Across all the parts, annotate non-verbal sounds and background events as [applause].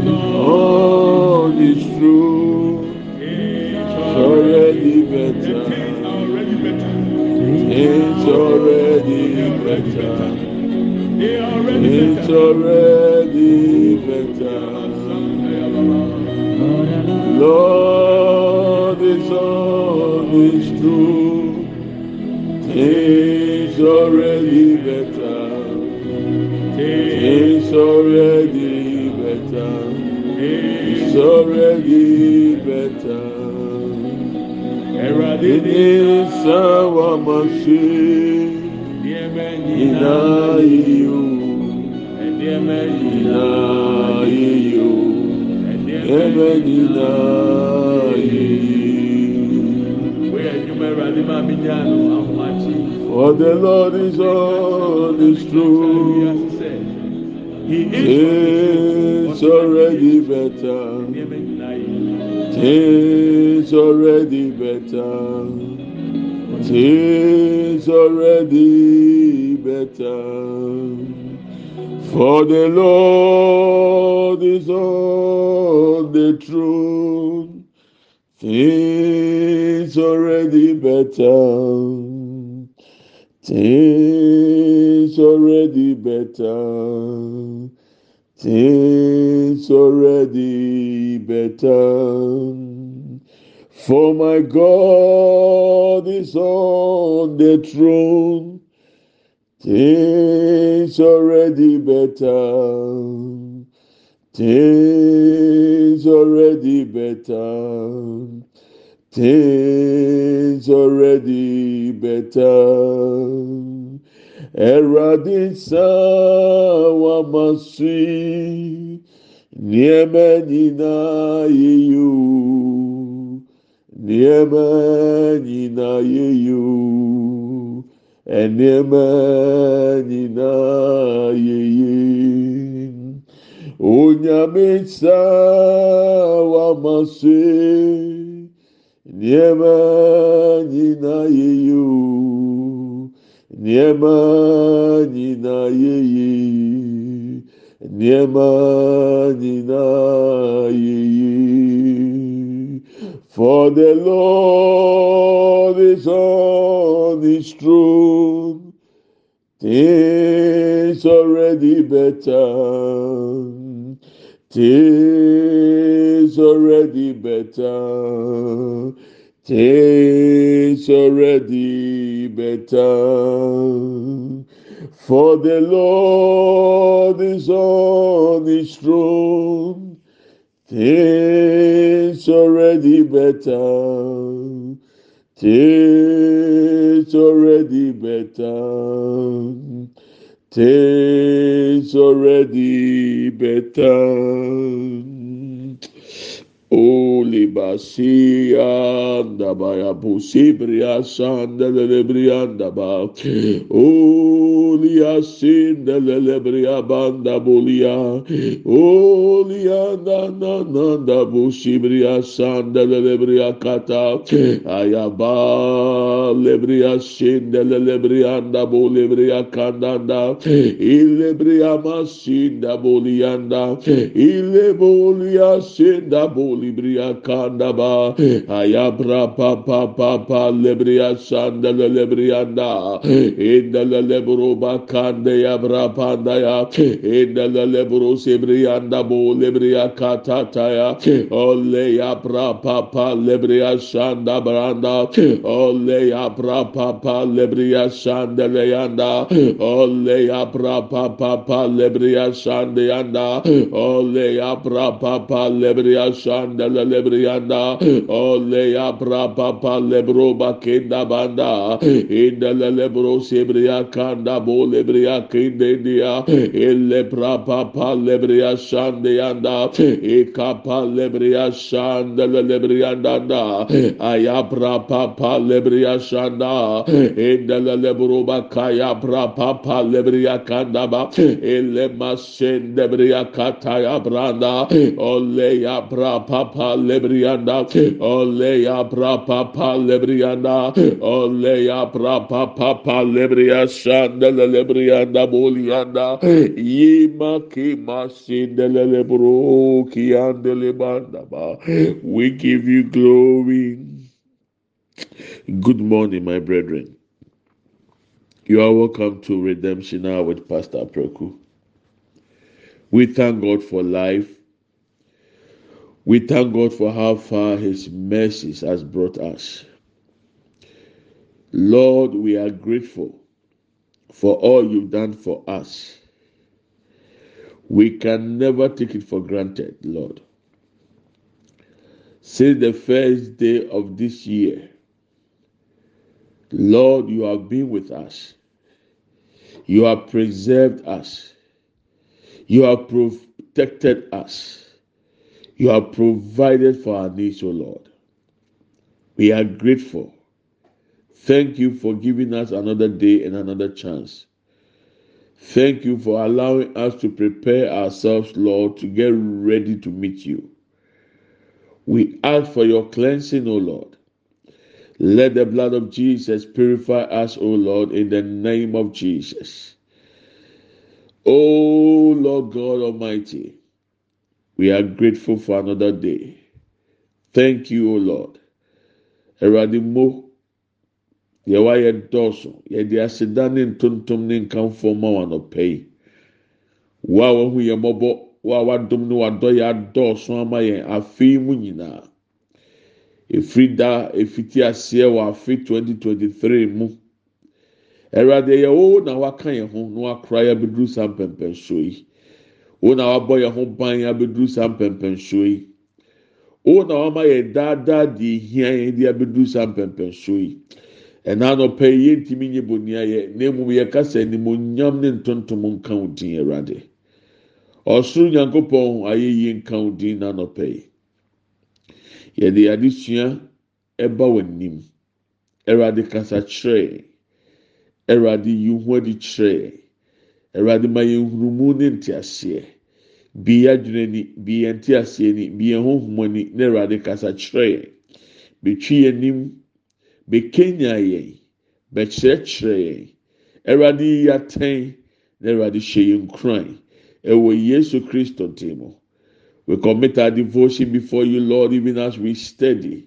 Lord is. On. It's It's already better. things already better. It's already better. Already It's. Lord is his. It's already better. It's already already better. Ini sawa masih inayu inayu ebe inayu. For the Lord is on his throne. It's already better. It's already better. It's already better. For the Lord is on the throne. It's already better. It's already better. It's already better. For my God is on the throne. It's already better. Things already better. It's already better. nneɛma nyinaa yɛ yiw nneɛma nyinaa yɛ yiw nneɛma nyinaa yɛ yiw onyame nsa wama so nneɛma nyinaa yɛ yiw nneɛma nyinaa yɛ yiw. Nina yeye for the lord is on his throne. Things already better. Things already better. It's already better. For the Lord is on his throne. It's already better. It's already better. It's already better. Oh. libasia daba ya busibria sandelelebria daba olia sindelelebria banda bolia olia nana nanda busibria sandelelebria kata. Ayaba lebria sindelelebria dabo lebria kandanda. İlebria masinda bolianda ilebolia sinda bolibria kandaba ayabra pa pa pa pa lebriya sandala lebriyanda. İndala lebro bakande yabra panda ya. İndala lebro sebriyanda bo lebriya katata ya. Ole yabra pa pa lebriya sanda branda. Ole yabra pa pa lebriya sandala yanda. Ole yabra pa pa pa lebriya sanda yanda. Ole yabra pa pa lebriya sandala lebriyanda lebrianda oleya brapa lebro bakenda banda. İndele lebro sebria kanda bo lebria kinde dia ele brapa pa lebria şande yanda. E kapa lebria şande lebria danda aya brapa pa lebria şanda. İndele lebro bakaya brapa pa lebria kanda ba. Ele masen lebria kataya branda. Oleya brapa pa pa lebriyanda ole ya bra pa pa lebriyanda ole ya bra pa pa lebriya sanda lebriyanda boliyanda yima ki masin lebro ki andele banda ba. We give you glory. Good morning my brethren. You are welcome to redemption hour with pastor preku we thank god for life we thank god for how far his mercies has brought us. Lord we are grateful for all you've done for us. We can never take it for granted lord. Since the first day of this year lord you have been with us. You have preserved us. You have protected us you have provided for our needs o lord. We are grateful. Thank you for giving us another day and another chance. Thank you for allowing us to prepare ourselves lord to get ready to meet you. We ask for your cleansing o lord. Let the blood of jesus purify us o lord in the name of jesus. O lord god almighty we are grateful for another day. Thank you o lord. Awurade mo deɛ wayɛ dɔɔso yɛde aseda ne ntontom ne nkamfo ma wɔn anɔpɛ yi wo a wahu yɛn mmɔbɔ wo a wadom ne wadɔ yɛ adɔɔso ama yɛn afei mu nyinaa efiri da efiti aseɛ wɔ afe 2023 mu awurade yɛ wo na waka yɛn ho na wakora yɛ abɛduru saa mpɛmpɛnso yi wo na wabɔ yɛn ho ban abɛduru saa mpɛmpɛnso yi. Wo na wama yɛ daadaa deɛ ehia yɛn de abɛduru saa mpɛmpɛnso yi. Ɛna anɔpɛ yi yɛntumi nye bonia yɛ na emu yɛ kasa animonyam ne ntontom nka wo din awurade. Ɔsoro nyankopɔn ayɛ yie nka wo din na anɔpɛ yi. Yɛde adesua ɛba wɔ anim awurade kasa kyerɛ. Awurade yi ho adi kyerɛ awurade ma yɛn hurumu ne nteaseɛ. Bi yɛ adwene ni bi yɛn nteaseɛ ni bi yɛn honhom ani na awurade kasa kyerɛ betwi yɛn nim bekenya yɛn bɛkyerɛkyerɛ yɛn. Awurade yi atɛn na awurade hyɛ yɛn kuran ɛwɔ yesu kristo mu we commit our devotion before you lord even as we study.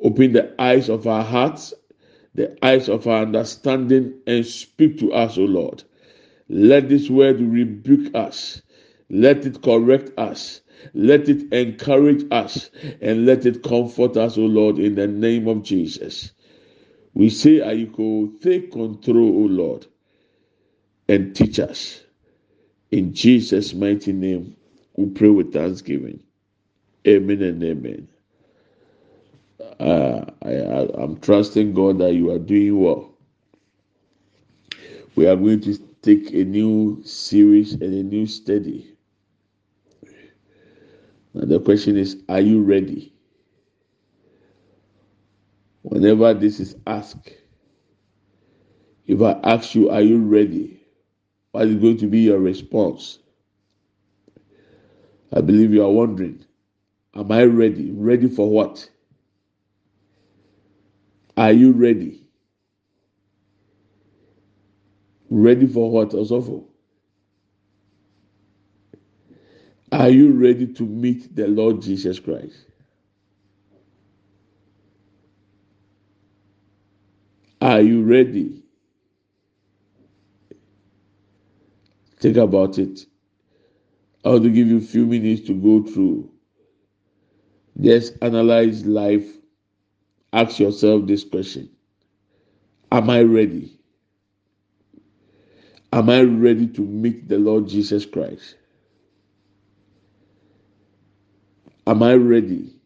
Open the eyes of our hearts the eyes of our understanding and speak to us o lord let this word rebuke us let it correct us let it encourage us and let it comfort us, O Lord, in the name of Jesus. We say, Ayiko, take control, O Lord, and teach us. In Jesus' mighty name, we pray with thanksgiving. Amen and amen. Uh, I, am trusting God that you are doing well. We are going to take a new series and a new study now the question is, are you ready? Whenever this is asked, if I ask you, are you ready? What is going to be your response? I believe you are wondering, am I ready? Ready for what? Are you ready? Ready for what, Osofo? Are you ready to meet the Lord Jesus Christ? Are you ready? Think about it. I want to give you a few minutes to go through. Just analyze life. Ask yourself this question Am I ready? Am I ready to meet the Lord Jesus Christ? Am I ready?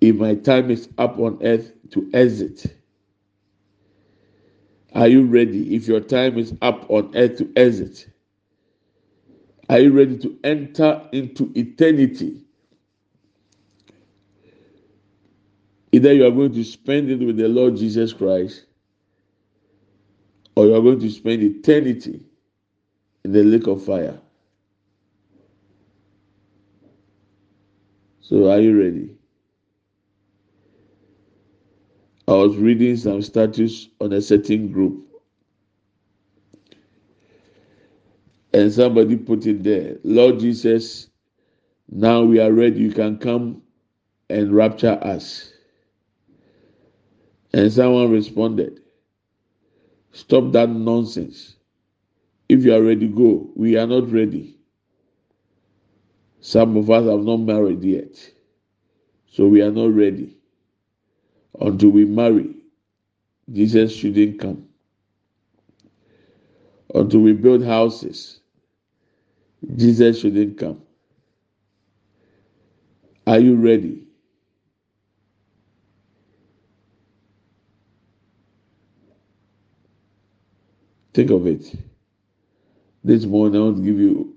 If my time is up on earth to exit, are you ready? If your time is up on earth to exit, are you ready to enter into eternity? Either you are going to spend it with the Lord Jesus Christ or you are going to spend eternity in the lake of fire. So, are you ready? I was reading some status on a certain group, and somebody put it there Lord Jesus, now we are ready. You can come and rapture us. And someone responded, Stop that nonsense. If you are ready, go. We are not ready. Some of us have not married yet. So we are not ready. Until we marry, Jesus shouldn't come. Until we build houses, Jesus shouldn't come. Are you ready? Think of it. This morning, I want to give you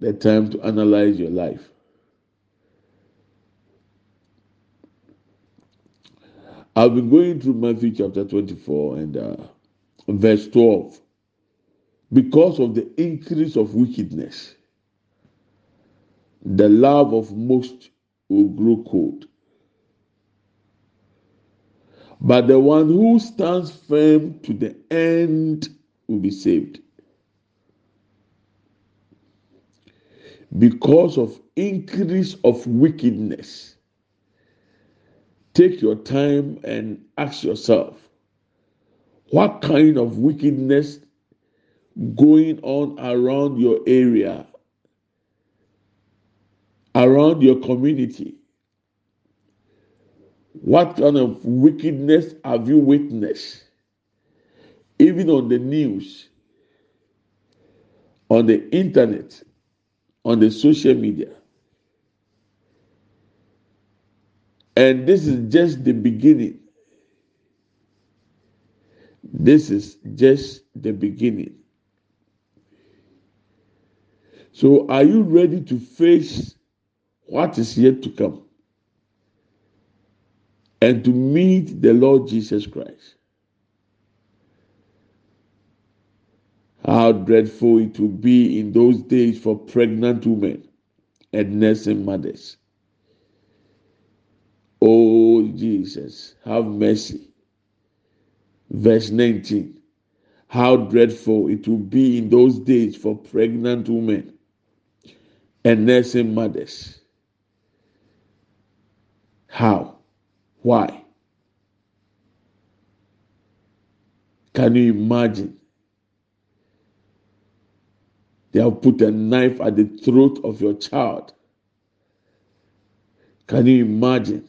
the time to analyze your life. I've been going through Matthew chapter 24 and uh, verse 12. Because of the increase of wickedness, the love of most will grow cold. But the one who stands firm to the end be saved. Because of increase of wickedness. Take your time and ask yourself, what kind of wickedness going on around your area, around your community? What kind of wickedness have you witnessed? Even on the news, on the internet, on the social media. And this is just the beginning. This is just the beginning. So, are you ready to face what is yet to come and to meet the Lord Jesus Christ? How dreadful it will be in those days for pregnant women and nursing mothers. Oh, Jesus, have mercy. Verse 19. How dreadful it will be in those days for pregnant women and nursing mothers. How? Why? Can you imagine? They have put a knife at the throat of your child. Can you imagine?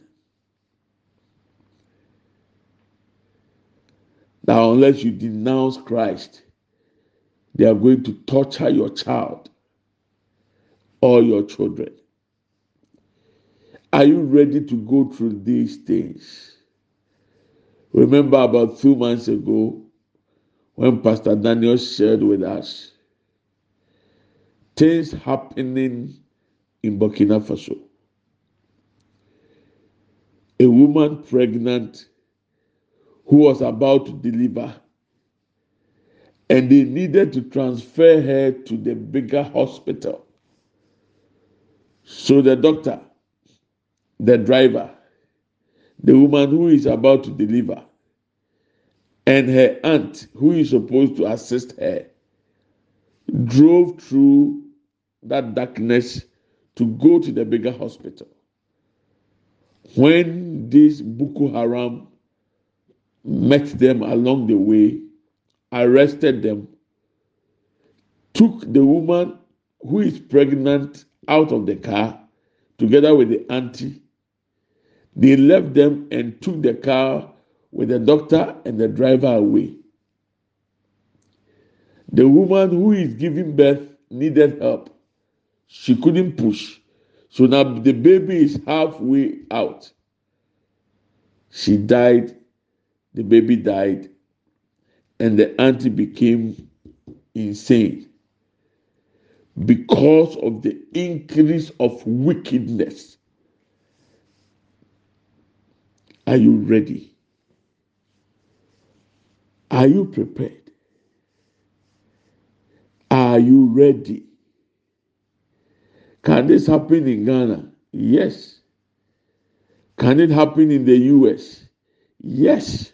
Now, unless you denounce Christ, they are going to torture your child or your children. Are you ready to go through these things? Remember about two months ago when Pastor Daniel shared with us things happening in Burkina Faso. A woman pregnant who was about to deliver, and they needed to transfer her to the bigger hospital. So the doctor, the driver, the woman who is about to deliver, and her aunt who is supposed to assist her drove through that darkness to go to the bigger hospital. When this Boko Haram met them along the way, arrested them, took the woman who is pregnant out of the car together with the auntie. They left them and took the car with the doctor and the driver away. The woman who is giving birth needed help. She couldn't push. So now the baby is halfway out. She died, the baby died, and the auntie became insane because of the increase of wickedness. Are you ready? Are you prepared? Are you ready? Can this happen in Ghana? Yes. Can it happen in the US? Yes.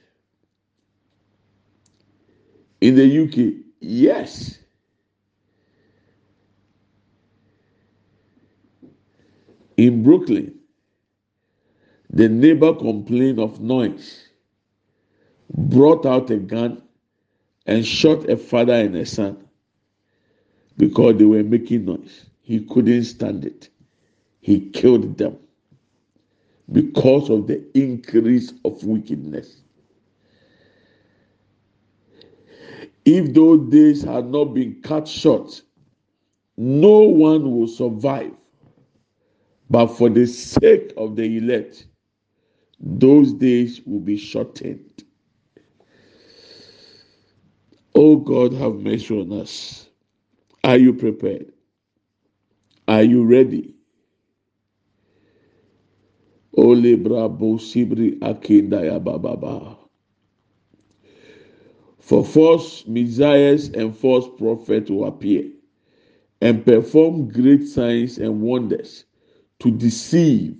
In the UK? Yes. In Brooklyn, the neighbor complained of noise, brought out a gun, and shot a father and a son because they were making noise. He couldn't stand it. He killed them because of the increase of wickedness. If those days had not been cut short, no one will survive. But for the sake of the elect, those days will be shortened. Oh God, have mercy on us. Are you prepared? Are you ready? Ole brabo sibri akindaya bababa. For false messiahs and false prophets will appear and perform great signs and wonders to deceive,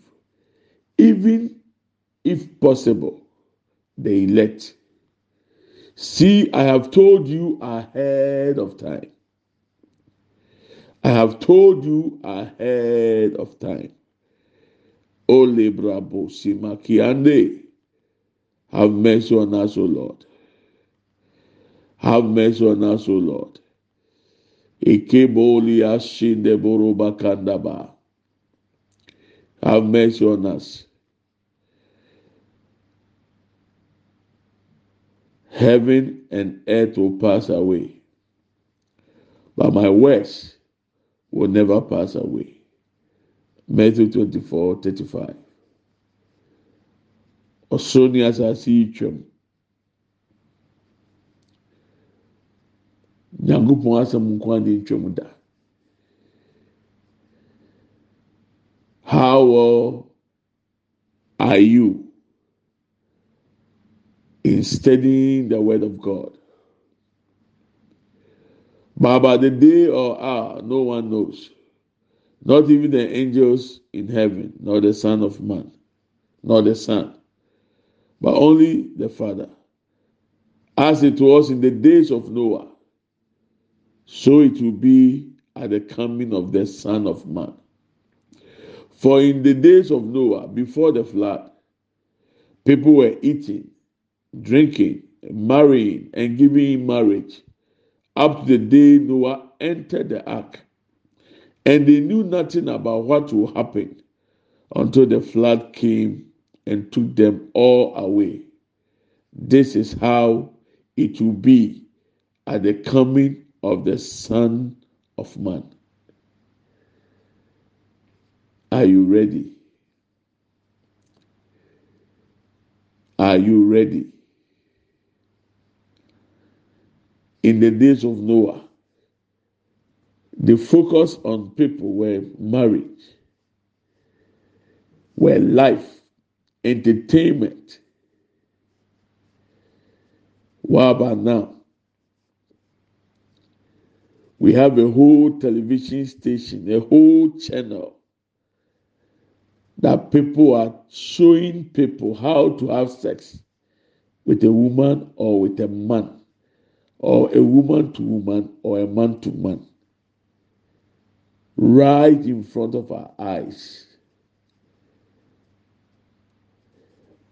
even if possible, the elect. See, I have told you ahead of time. I have told you ahead of time. Ole brabo simakiande. Have mercy on us, O Lord. Have mercy on us, O Lord. Ikeboli ashinde boroba kandaba. Have mercy on us. Heaven and earth will pass away, but my words will never pass away. Matthew 24 35. Ɔsoro ne asase yi twam. Nyankopɔn asɛm nko ade ntwam da. How well are you in studying the Word of God? But about the day or hour, no one knows, not even the angels in heaven, nor the Son of Man, nor the Son, but only the Father. As it was in the days of Noah, so it will be at the coming of the Son of Man. For in the days of Noah, before the flood, people were eating, drinking, marrying, and giving in marriage up to the day Noah entered the ark. And they knew nothing about what will happen until the flood came and took them all away. This is how it will be at the coming of the Son of Man. Are you ready? Are you ready? In the days of Noah, the focus on people were marriage, were life, entertainment. What about now? We have a whole television station, a whole channel that people are showing people how to have sex with a woman or with a man, or a woman to woman or a man to man, right in front of our eyes.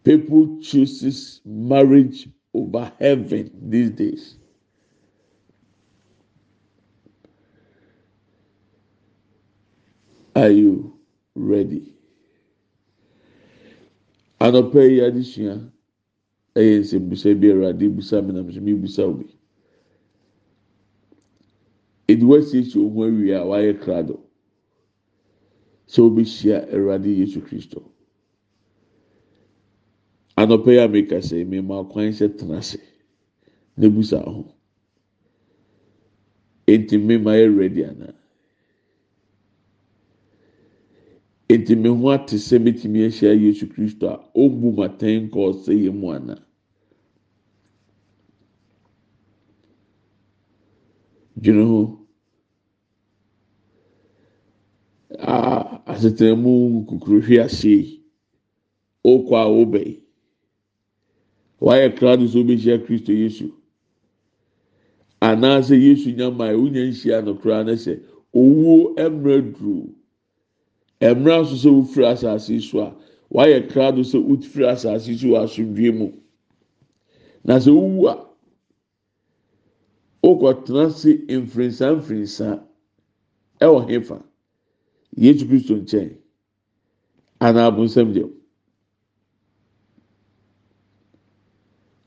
people chooses marriage over heaven these days. Are you ready? Anɔpɛ yi adesua ɛyɛ nsɛmbusa bi awurade busa mi na mi busa obi. Ediwa siesie ohun awie a wayɛ krado sɛ obi hyia awurade yesu kristo. Anɔpɛ yi a mi kasa yi mi ma kwan sɛ tena ase na busa ho. Eti mi ma yɛ ready ana. Eti mi ho ate sɛ metumi ahyia Yesu Kristo a ɔmbu mu atɛn kɔ ɔsɛ yɛ mu ana. Dwene ho. Aa asetena mu nkukuru hwi ase yi. Ɔkɔ a ɔbɛ yi. Wayɛ krado sɛ ɔbɛhyia Kristo Yesu. Anaasɛ Yesu nyama a wonya nhyia no koraa ne sɛ owuo mmerɛ duro. mmerɛ nso sɛ wofiri asase yi so a wayɛ krado sɛ wofiri asase yi so wɔ asomdwe mu na sɛ wowu a wokɔtena se mfirinsa mfirinsa ɛwɔ hefa yesu kristo nkyɛn. Anaa abonsam gyam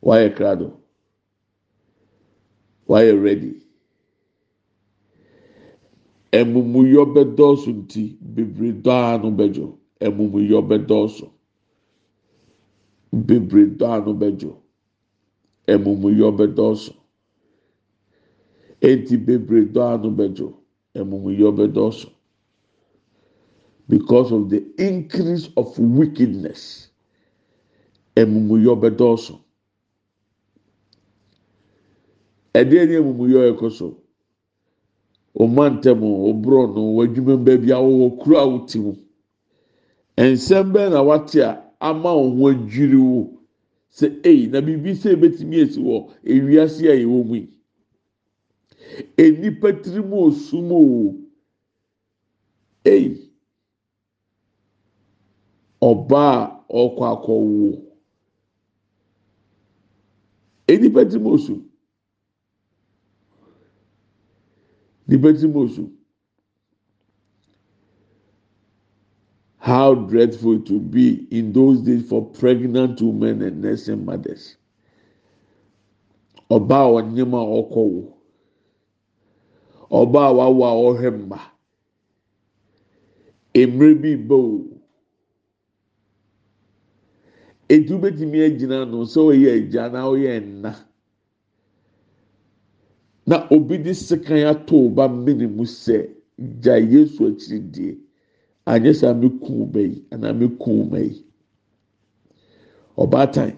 wayɛ krado. Wayɛ ready. Ɛmumuyɔ bɛ dɔɔso nti bebree dɔɔ ano bɛ dwo ɛmumuyɔ bɛ dɔɔso bebree dɔɔ ano bɛ dwo ɛmumuyɔ bɛ dɔɔso eti bebree dɔɔ ano bɛ dwo ɛmumuyɔ bɛ dɔɔso. Because of the increase of wickedness. Emumuyɔ bɛdɔɔso. Ɛdeɛ ni emumuyɔ ɛkɔ so. ɔma ntɛm ɔborɔ no w'adwuma baabi awɔwɔ kuro a wote mu nsɛm bɛɛ na wate a ama wɔn ho adwiri wo sɛ eyi na biribi sɛ ebetumi esi wɔ ewiase a yɛwɔ mu yi enipa tiri mu osum o eyi ɔbaa ɔkɔ akɔwo enipa tiri mu osum. nipa ti mo so how dreadful would be in those days for pregnant women and nursing mothers. Ɔbaa ɔnyɛm a ɔkɔ wo ɔbaa wawo a ɔhwɛ mma mmerɛ bi ba o etu betumi agyina no sɛ ɔyɛ agya na ɔyɛ nna. na obi de sekan ato ba mmiri mu sɛ gya yesu akyiri die anyɛ sɛ ame kun ba yi anaa ame kun ma yi. Ɔbaatan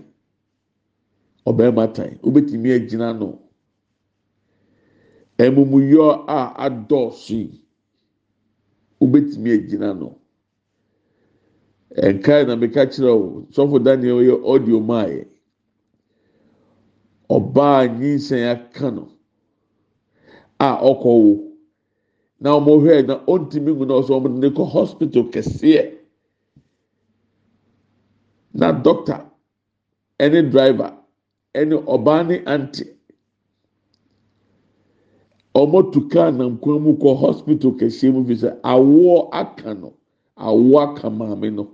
ɔbɛrima tan. Obetumi agyina no. Ɛmumuyɔ a adɔɔso yi obetumi agyina no. Nkae na meka kyerɛ o sɔfo daniel yɛ audio maa yɛ ɔbaa nyinsɛn aka no. a ɔkɔwo na wɔhwɛ na ɔntumi ngu na ɔsɛ wɔn de kɔ hospital kɛseɛ na doctor ɛne driver. Ɛne ɔbaa ne aunty wɔn tu kaa nam kwan mu kɔ hospital kɛseɛ mu fi sɛ awoɔ aka no awoɔ aka maame no.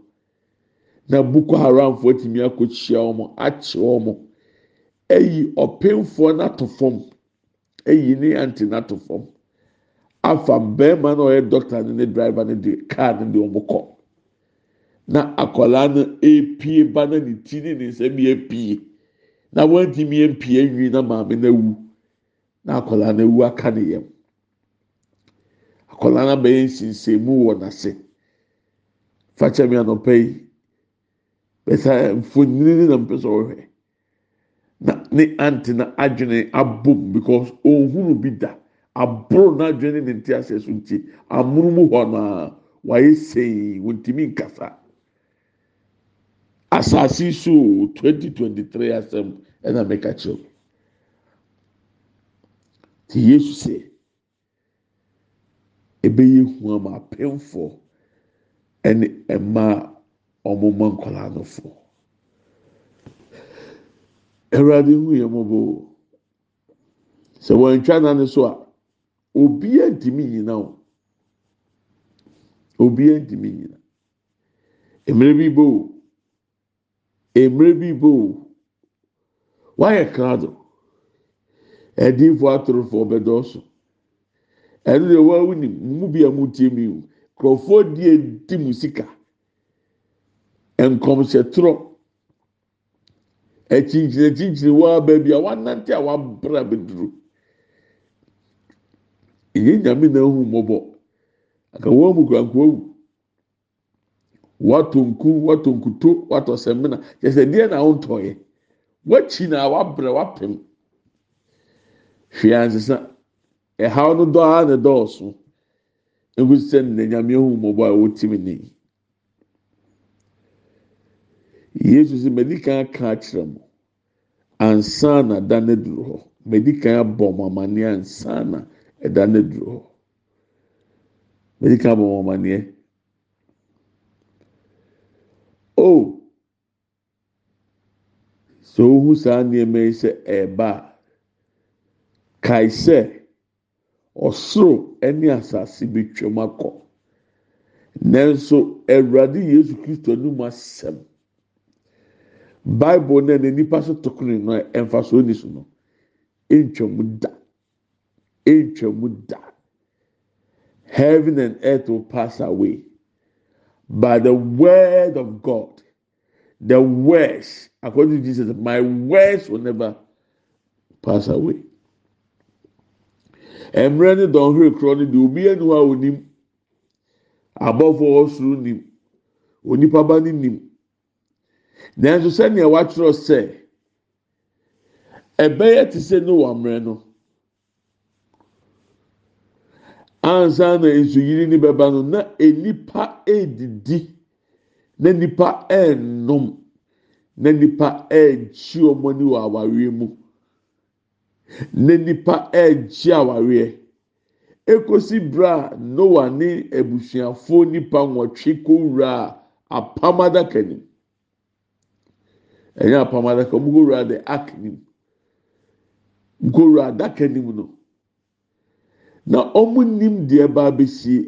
Na boko haramfoɔ tumi akɔkyia wɔn akye wɔn. Ɛyi ɔpɛnfoɔ n'ato fam. eyi ne aunty n'ato fam. Afa barima na ɔyɛ doctor ne ne driver ne de car ne de wɔn kɔ na akwadaa no epie ba na ne ti ne ne nsam yɛ pie na wɔntumi mpie nwi na maame no awu. Na akwadaa no awu aka ne yam. Akwadaa no abɛyɛ nsinsɛmu wɔ n'ase. Fakyɛ mi anɔpɛ yi. Bɛsa mfonini na mpɛ sɛ ɔhwɛ. na ne aunty na adwene abom because ohunu bi da aboro n'adwene ne nti asɛ so nti amunumu hɔ naa wayɛ sei wɔntumi nkasa asase so twenty twenty three asɛm ɛna mɛka kyerɛw te yesu sɛ ebɛyɛ hu ama apɛnfoɔ ɛne mmaa a wɔn mma nkwadaa no foɔ awurade hu yɛ mɔbɔ sɛ wɔntwa n'ano so a obi ntumi nyina o obi ntumi nyina mmerɛ bi bo mmerɛ bi bo wayɛ krado ɛdinfo atorofoɔ bɛdɔɔso ɛno deɛ wɔawu nim mu bi a mu tie mi o nkurɔfoɔ die di mu sika nkɔmhyɛtorɔ. akyinkyini akyinkyini waa baabi a wanante a wabra beduru eyi nyame na ehu mmɔbɔ. Aka wɔn mu kura wu. Watɔ nku watɔ nkuto watɔ sɛmina. Kyesɛ deɛ na ɔntɔ yɛ wakyi na wabra wapem hwee ansesa ɛhaw no dɔ ara na dɔɔso ehu sɛ na ehu mmɔbɔ a wɔte mi ni yesu sɛ mɛdi kan ka akyerɛ mo ansa na da ne duro hɔ kan abɔ mo amaneɛ ansa na ɛda ne duro hɔ kan abɔ mo amaneɛ o sɛ ohu saa nneɛma yi sɛ ɛɛba a ɔsoro ɛne asase bi twam akɔ nanso awurade yesu kristo anum asɛm. Bible na na nipa so tokoro no ɛnfa so ni so no. Ɛntwa mu da. Ɛntwa mu da. Heaven and earth will pass away. But the word of god the words according to jesus my words will never pass away. Mmerɛ ne dɔnhwere korɔ no deɛ obi anu a onim. Abɔfo ɔsoro nim onipa ba ne nim. Nanso sɛnea wɔatwerɛ sɛ ɛbɛyɛ te sɛ noa mmerɛ no ansa na nsuyiri ni bɛba no na nipa edidi na nipa ɛnnom na nipa ɛgye wɔn ani wɔ awareɛ mu na nipa ɛgye awareɛ ekosi bra noa ne abusuafoɔ nipa nwɔtwe kowura apam adaka nim. Ɛnyɛ apam adaka ɔmo kowura de ark nim. Nkowura adaka nim no na ɔmo nim deɛ ba abesie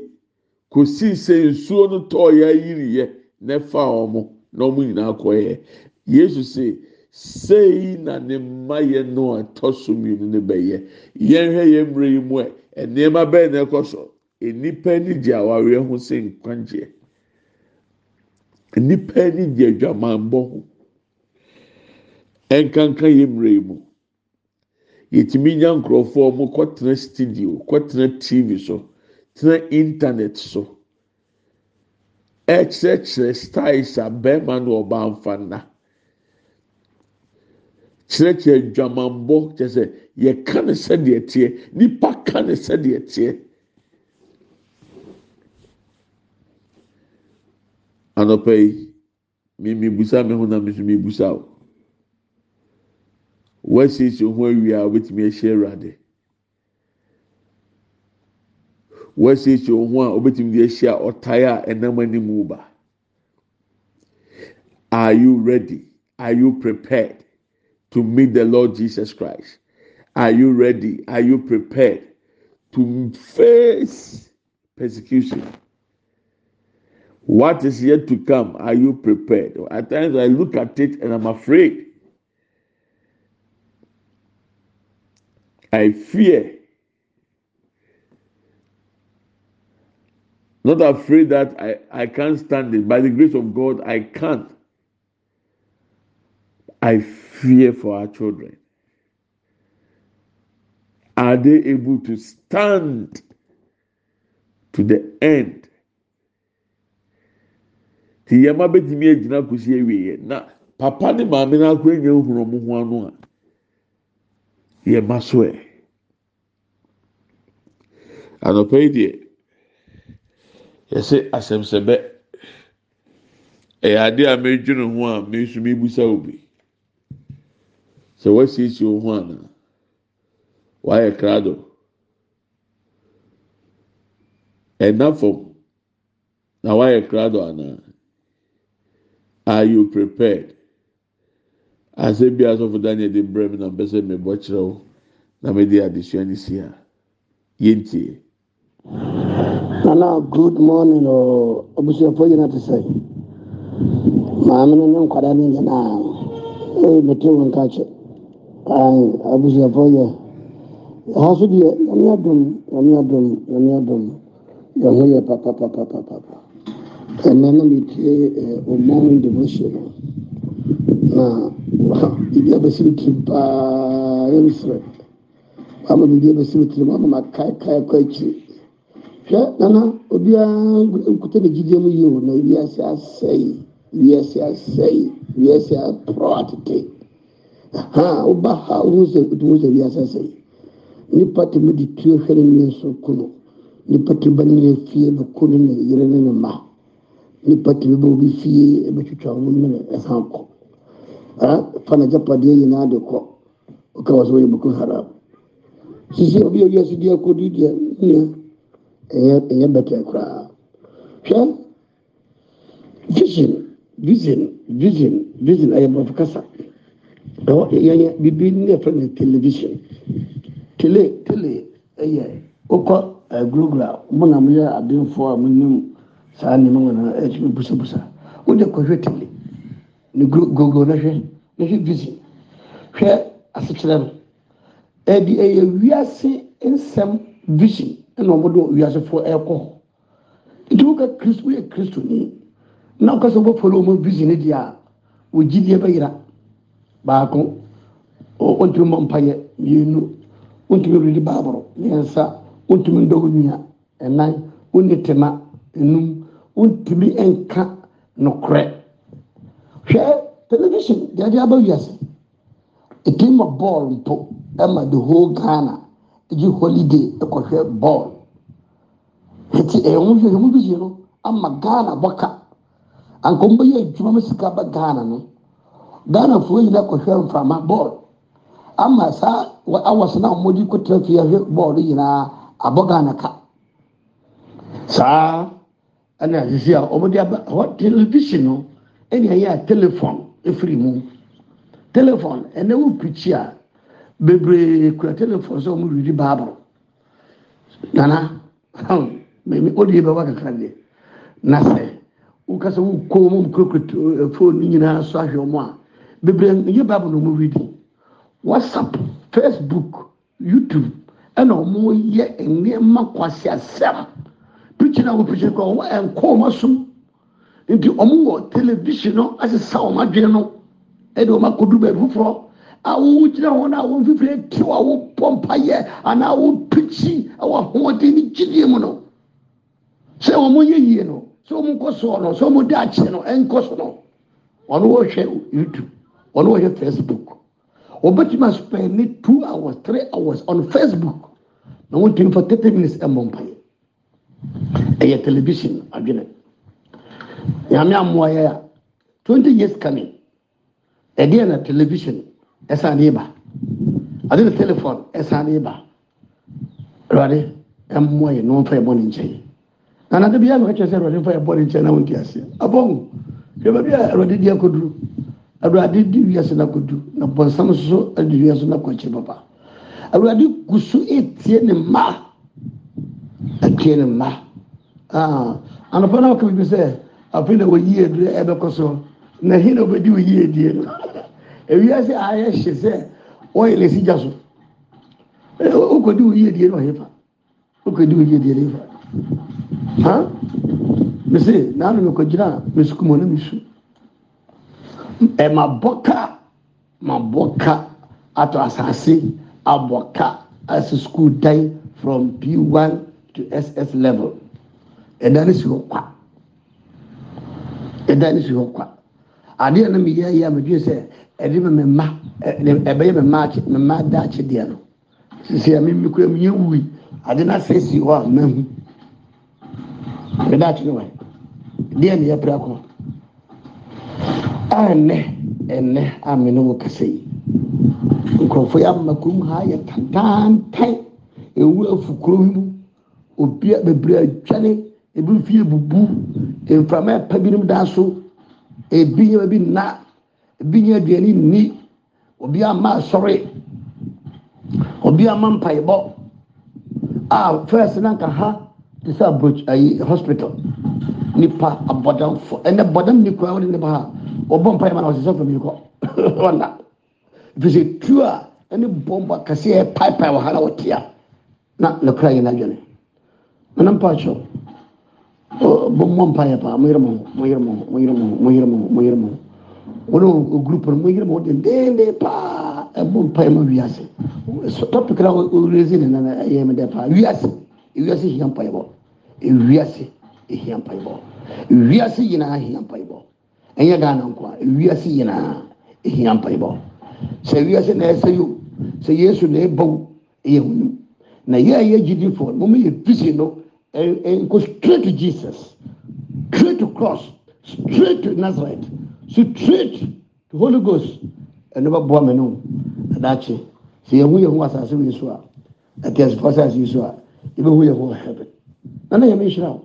kosi sɛ nsuo no tɔɔ yɛ ayiri yɛ na ɛfa ɔmo na ɔmo nyinaa kɔ yɛ yesu sɛ sei na ne mma yɛ no a ɛtɔ so mmienu ne bɛyɛ yɛn hwɛ yɛn mmerɛ yi mu ɛ nneɛma bɛyɛ na ɛkɔ so. Nipa ani gye awareɛ ho sɛ nkwagyeɛ nipa ani gye adwamanbɔ ho. ɛnkanka yɛ mmerɛ mu. Yɛtumi nya nkurɔfoɔ ɔmo kɔtena studio kɔtena tv so tena internet so. E Ɛkyerɛkyerɛ styles a bɛrima ne ɔbaa mfa nna kyerɛkyerɛ dwamanbɔ kyɛ sɛ yɛka no sɛdeɛ teɛ nipa ka no sɛdeɛ teɛ anɔpɛ yi mi mi busa mi ho na mi nso mi busa o. wɔasiesie ho awie a wobɛtumi ahyia awurade wɔasiesie ho a wobɛtumi de ahyia ɔtae a ɛnam anim ba are you ready? Are you prepared to meet the lord jesus christ? Are you ready? Are you prepared to face persecution? What is yet to come? Are you prepared? At times i look at it and i'm afraid I fear. Not afraid that I, I can't stand it. By the grace of God, I can't. I fear for our children. Are they able to stand to the end? Ti yɛma bɛtumi agyina kosi awie na papa ne maame ɔmo ho ano a. yɛ ma so ɛ. Anɔpɛ yi deɛ yɛsɛ asɛmsɛbɛ. Ɛyɛ ade a mɛdwene ho a mɛ nso mi busa obi sɛ wɔasiesie wo ho ana wayɛ krado. Ɛna fam na wayɛ krado ana are you prepared asɛ bi asɔfo daniel de brɛ mi na mpɛ sɛ mebɔ kyerɛ wo na mede adesua no si a. Yɛntie nana good morning o. Abusuafo nyina te sɛ maame no ne nkwadaa no nyinaa ɛyɛ mete wo nka kyɛ. Abusuafo yɛ. Ha so deɛ nyame adom nyame adom nyame adom. Yɛho yɛ papapapapapa. Ɛnɛ na metie ɔmɔn devotion. Na biribi abɛsi me tirim paa yɛmserɛ ama biribi abɛsi me tirim ama makaekae kɔ akyiri hwɛ nana obiara nkuta ne gyidie mu yie o na wiase asɛe wiase asɛe wiase aporɔ atete ha woba ha wohu sɛ wotumu sɛ wiase asɛe nipa tumi de tuo hwɛ ne nua so ko no nipa tumi ba ne nua fie no ko ne ne yere ne ne ma. Nipa tumi ba obi fie ebɛtwitwa wɔn mu ne ɛsan kɔ ha? Fa na gyapadeɛ nyinaa de kɔ ɔka wɔ so wɔyɛ boko haram sisi obi a wiase deɛ kɔ di deɛ nua ɛyɛ ɛyɛ bɛtɛ koraa hwɛ vision vision vision vision. Ɛyɛ bɔfo kasa ɛwɔ yɛyɛ bibi ne yɛfrɛ no television. Tele tele. Ɛyɛ wokɔ ɛgurugura mo na moyɛ abenfoɔ a monim saa nneɛma nyinaa ɛtumi busabusa wode kɔhwɛ tele ne gogo no hwɛ ne hwɛ vision. Hwɛ asekyerɛ no. Ɛde ɛyɛ wiase nsɛm vision ɛna wɔn de wiasefoɔ ɛrekɔ hɔ. Nti wɔka kristo wɔyɛ kristo ni na wɔka sɛ wɔfɔlɔ wɔn vision ne deɛ a wɔgyidie bɛyira baako wɔntumi mbɔ mpaeɛ mmienu. Wɔntumi redi baaboro mmiɛnsa wɔntumi ndɔ wɔn nua ɛnan. Wɔnni tema enum wɔntumi nka nokorɛ. Hwɛ television deɛ de aba wiase etim ma bɔɔl mpo ɛma the whole ghana. Gye holiday ɛkɔhwɛ bɔɔl nti ɛyɛ ho hwɛ ho vision no ama ghana bɔka anka wɔn bɛyɛ adwuma ma sika ba ghana no? Ghana foɔ nyinaa kɔhwɛ mframa bɔɔl ama saa awɔs na wɔn de kɔtara fie ahwɛ bɔɔl nyinaa abɔ ghana ka. Saa ɛna asisi a wɔn de aba hɔ television no? Ɛna ɛyɛ a telephone efiri mu. Telephone ɛna wɔn pikyi a bebree kura telephone sɛ wɔn redi baabolo nana mɛmi o yɛ bɛ wa kakra deɛ. Na sɛ wokasa wo kɔn mu kurakura phone ne nyinaa so ahwɛ wɔn a bebree baabolo na wɔn redi. Whatsapp facebook youtube ɛna wɔn yɛ nneɛma kwasi asɛm. Pikyi na wɔn pikyi kɔ wɔn ɛnkɔ wɔn asom nti wɔn wɔ television no asesa wɔn adwene no. Ɛde wɔn akɔdu baabi foforɔ. Awo gyina hɔ na awo mfifiri ti wɔ awo pɔmpa yɛ anaa awo pikyi ɛwɔ ahoɔden ne gyidie mu no. Sɛ wɔn yɛ yie no sɛ wɔn kɔ soɔ no sɛ wɔn de akyɛ no ɛnkɔ so no. Wɔn wɔhwɛ youtube. Wɔn wɔhwɛ facebook. Wɔbɛtumi aspɛn ne two hours three hours on facebook. Na wɔn tumi for thirty minutes ɛmbɔ mpa yɛ ɛyɛ television adwene nyame amoa a twenty years coming. Ɛdeɛ na television ɛsan ne ba. Ade na telephone ɛsan ne ba. Awurade ɛmoa yɛ na wɔmfa yɛ ne nkyɛn. Na nade bi na ɔkyerɛ sɛ awurade mfa yɛ ne nkyɛn na wɔnti aseɛ abɔn hwɛ baabi a awurade di akɔduru awurade di wiase na akɔduru na bɔnsam nso adi wiase na akɔ papa. Awurade gu so etie ne mma. Etie ne mma. Aa anɔpɔ na ɔka bibi sɛ afei na wɔyi edu ɛbɛkɔ so na hin na ɔbɛdi wɔyi edie. No ewiase ayɛ hye sɛ ɔyɛ lesi gya so okodi wɔyi edie no ɔyɛ fa okodi wɔyi edie no ɔyɛ fa ha mese naanu mi kɔ gyina mesuku mu ne mesu ɛma bɔka ma bɔka ato asase abɔka asi school dan from p1 to ss level. Ɛda ne si hɔ kwa ɛda ne si hɔ kwa. Adeɛ no mi yɛ a medwe sɛ ɛde mi mi ma ɛbɛyɛ mi ma akyi mi ma da akyi deɛ no. Sisi ɛmi mi kura mi nye wui. Ade na sɛ si hɔ a mɛ hu. Ɛda akyi ne wa deɛ ne yɛ pira kɔ a ɛnɛ ɛnɛ a mi ne wo kasa yi. Nkurɔfoɔ yɛ ama kurom ha yɛ tantantan ewu afu kurom mu. Obi bebree atwane ebi fie bubu nframa ɛpɛ binom da so. Ebi nyɛ bi nna. Ebi nyɛ aduane nni. Obi ama asɔre. Obi ama mpaebɔ. A first nanka ha te sɛ abroch ayi hospital. Nipa abɔdamfo. Ɛnɛ bɔdam ni kura wɔde nipa ha. Ɔbɔ mpaeɛ ma na ɔsɛ sɔfo mi kɔ. Ɔna efisɛ tu a ɛne bɔnbɔ kɛseɛ paapae wɔ ha na wɔtia na ne kura yɛ n'adwene. Nana mpa akyɛw bɔ mpaeɛ paa mo yɛrɛ mo ho mo yɛrɛ mo ho mo yɛrɛ mo ho mo yɛrɛ mo ho mo yɛrɛ mo ho wɔn o group no mo yɛrɛ mo ho dendeenden paa ɛbɔ mpaeɛ ma wiase so topic na o rezi ne nana ɛyɛ mi dɛ paa wiase wiase hia mpaeɛ bɔ wiase hia mpaeɛ bɔ wiase nyinaa hia mpaeɛ bɔ ɛnyɛ ghana nko a wiase nyinaa hia mpaeɛ bɔ sɛ wiase na ɛsɛ yi o sɛ yesu na ɛbɔ ɛyɛ hunim na yɛ a yɛ gidi fo mo mo yɛ no ɛ ɛ go straight to jesus. Straight to cross. Straight to nazareth. Straight to holy ghost. Ɛno bɛ boa mɛ no adakye sɛ yɛn ho yɛn ho asase wɔ so a ɛte asefo asase yi so a yɛbɛ ho yɛn ho wɔ heaven. Nana yɛn mi nhyira o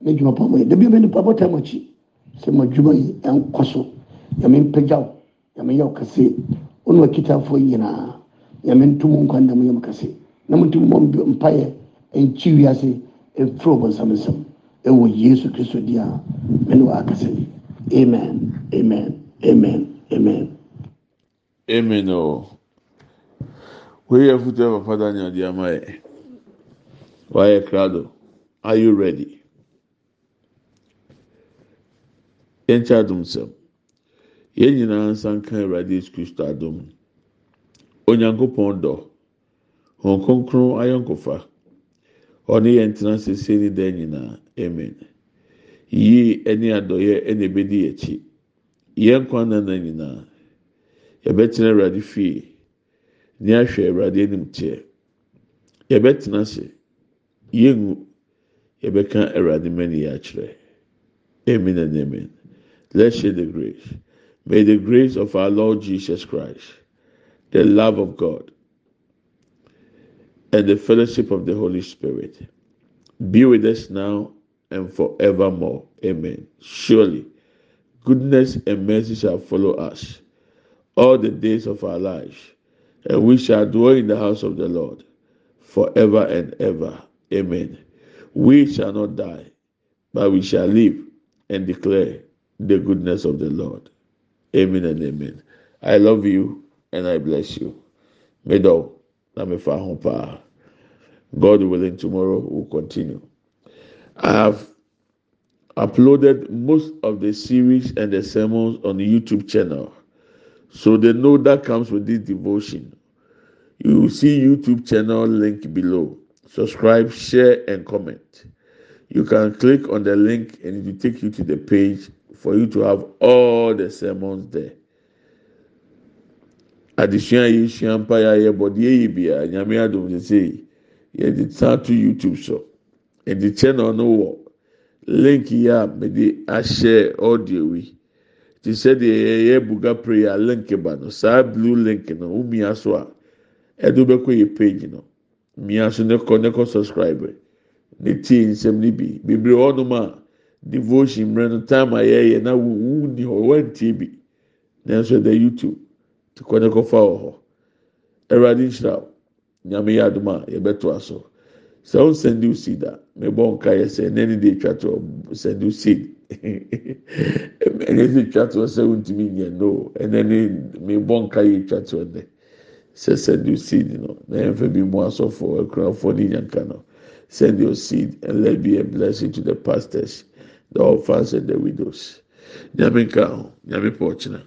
ne dwuma pa mo yɛ dabi bɛ nipa bɔ tam akyi sɛ mo adwuma yi ɛnkɔ so yɛn mpagya o yɛn yɛ o kɛse wɔn wɔ kitaafoɔ nyinaa yɛn ntum nkwa ndam yɛn kɛse na mo ntum mɔ mpaeɛ nkyi wiase ɛfiri ɔbɔnsamsɛm ɛwɔ yesu kristo di a mene waakasɛ yi. Amen. Amen. Amen. Amen. Amen o. Wei afoto papa daniel de ama yɛ? Wayɛ krado. Are you ready? Yɛnkyɛ adomsɛm yɛn nyinaa nsa nka awurade yesu kristo adom. Onyankopɔn dɔ. Honkonkron ayɔnkofa ɔne yɛn tena sese ne dan nyinaa amen. Yie ɛne adɔyɛ ɛna ebedi akyi yɛn kwan nana nyinaa yɛbɛtena awurade fie ne ahwɛ awurade anim teɛ yɛbɛtena ase yɛngu yɛbɛka awurade mɛni yɛ akyerɛ amen and amen. Let's share the grace. May the grace of our lord jesus christ the love of god and the fellowship of the holy spirit be with us now and forevermore amen surely goodness and mercy shall follow us all the days of our lives, and we shall dwell in the house of the Lord forever and ever. Amen. We shall not die, but we shall live and declare the goodness of the Lord. Amen and amen. I love you and I bless you. Medo, God willing, tomorrow we'll continue. I have uploaded most of the series and the sermons on the YouTube channel. So the note that comes with this devotion, you will see YouTube channel link below. Subscribe, share, and comment. You can click on the link and it will take you to the page for you to have all the sermons there. Adesua yi sua mpa ya yɛ bɔ deɛ yi bia. Nyame adum de se yɛde san to YouTube so. Ɛde channel no wɔ. Link yi a mede ahyɛ audio yi. te sɛ deɛ yɛyɛ buga prayer link ba no. Saa blue link no wumia so a ɛde bɛkɔ yɛ page no. Mia so ne kɔ ne kɔ subscribe. Ne tie nsɛm ne bi. Bebree hɔnom a devotion mmerɛ no time a yɛyɛ na wu ni hɔ wɔntie bi. Nanso ɛda youtube kɔne kɔfa wɔ hɔ. Awurade nhyira wo. Nyame yɛ adom a yɛbɛto aso sɛ wo send you seed a mebɔ nka yɛ sɛ ɛnɛ ne de atwa toɔ send you seed. [laughs] Ɛnɛ de atwa toɔ sɛ wontumi nyɛ no ɛnɛ ne mebɔ nka yɛ atwa toɔ nɛ sɛ send you seed no na yɛmfa bi mu asɔfo akunafoɔ ne nyanka no. Send your seed and let be a blessing to the pastors the orphans and the widows. Nyame nka ho. Nyame pɔɔkyena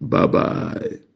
bye bye.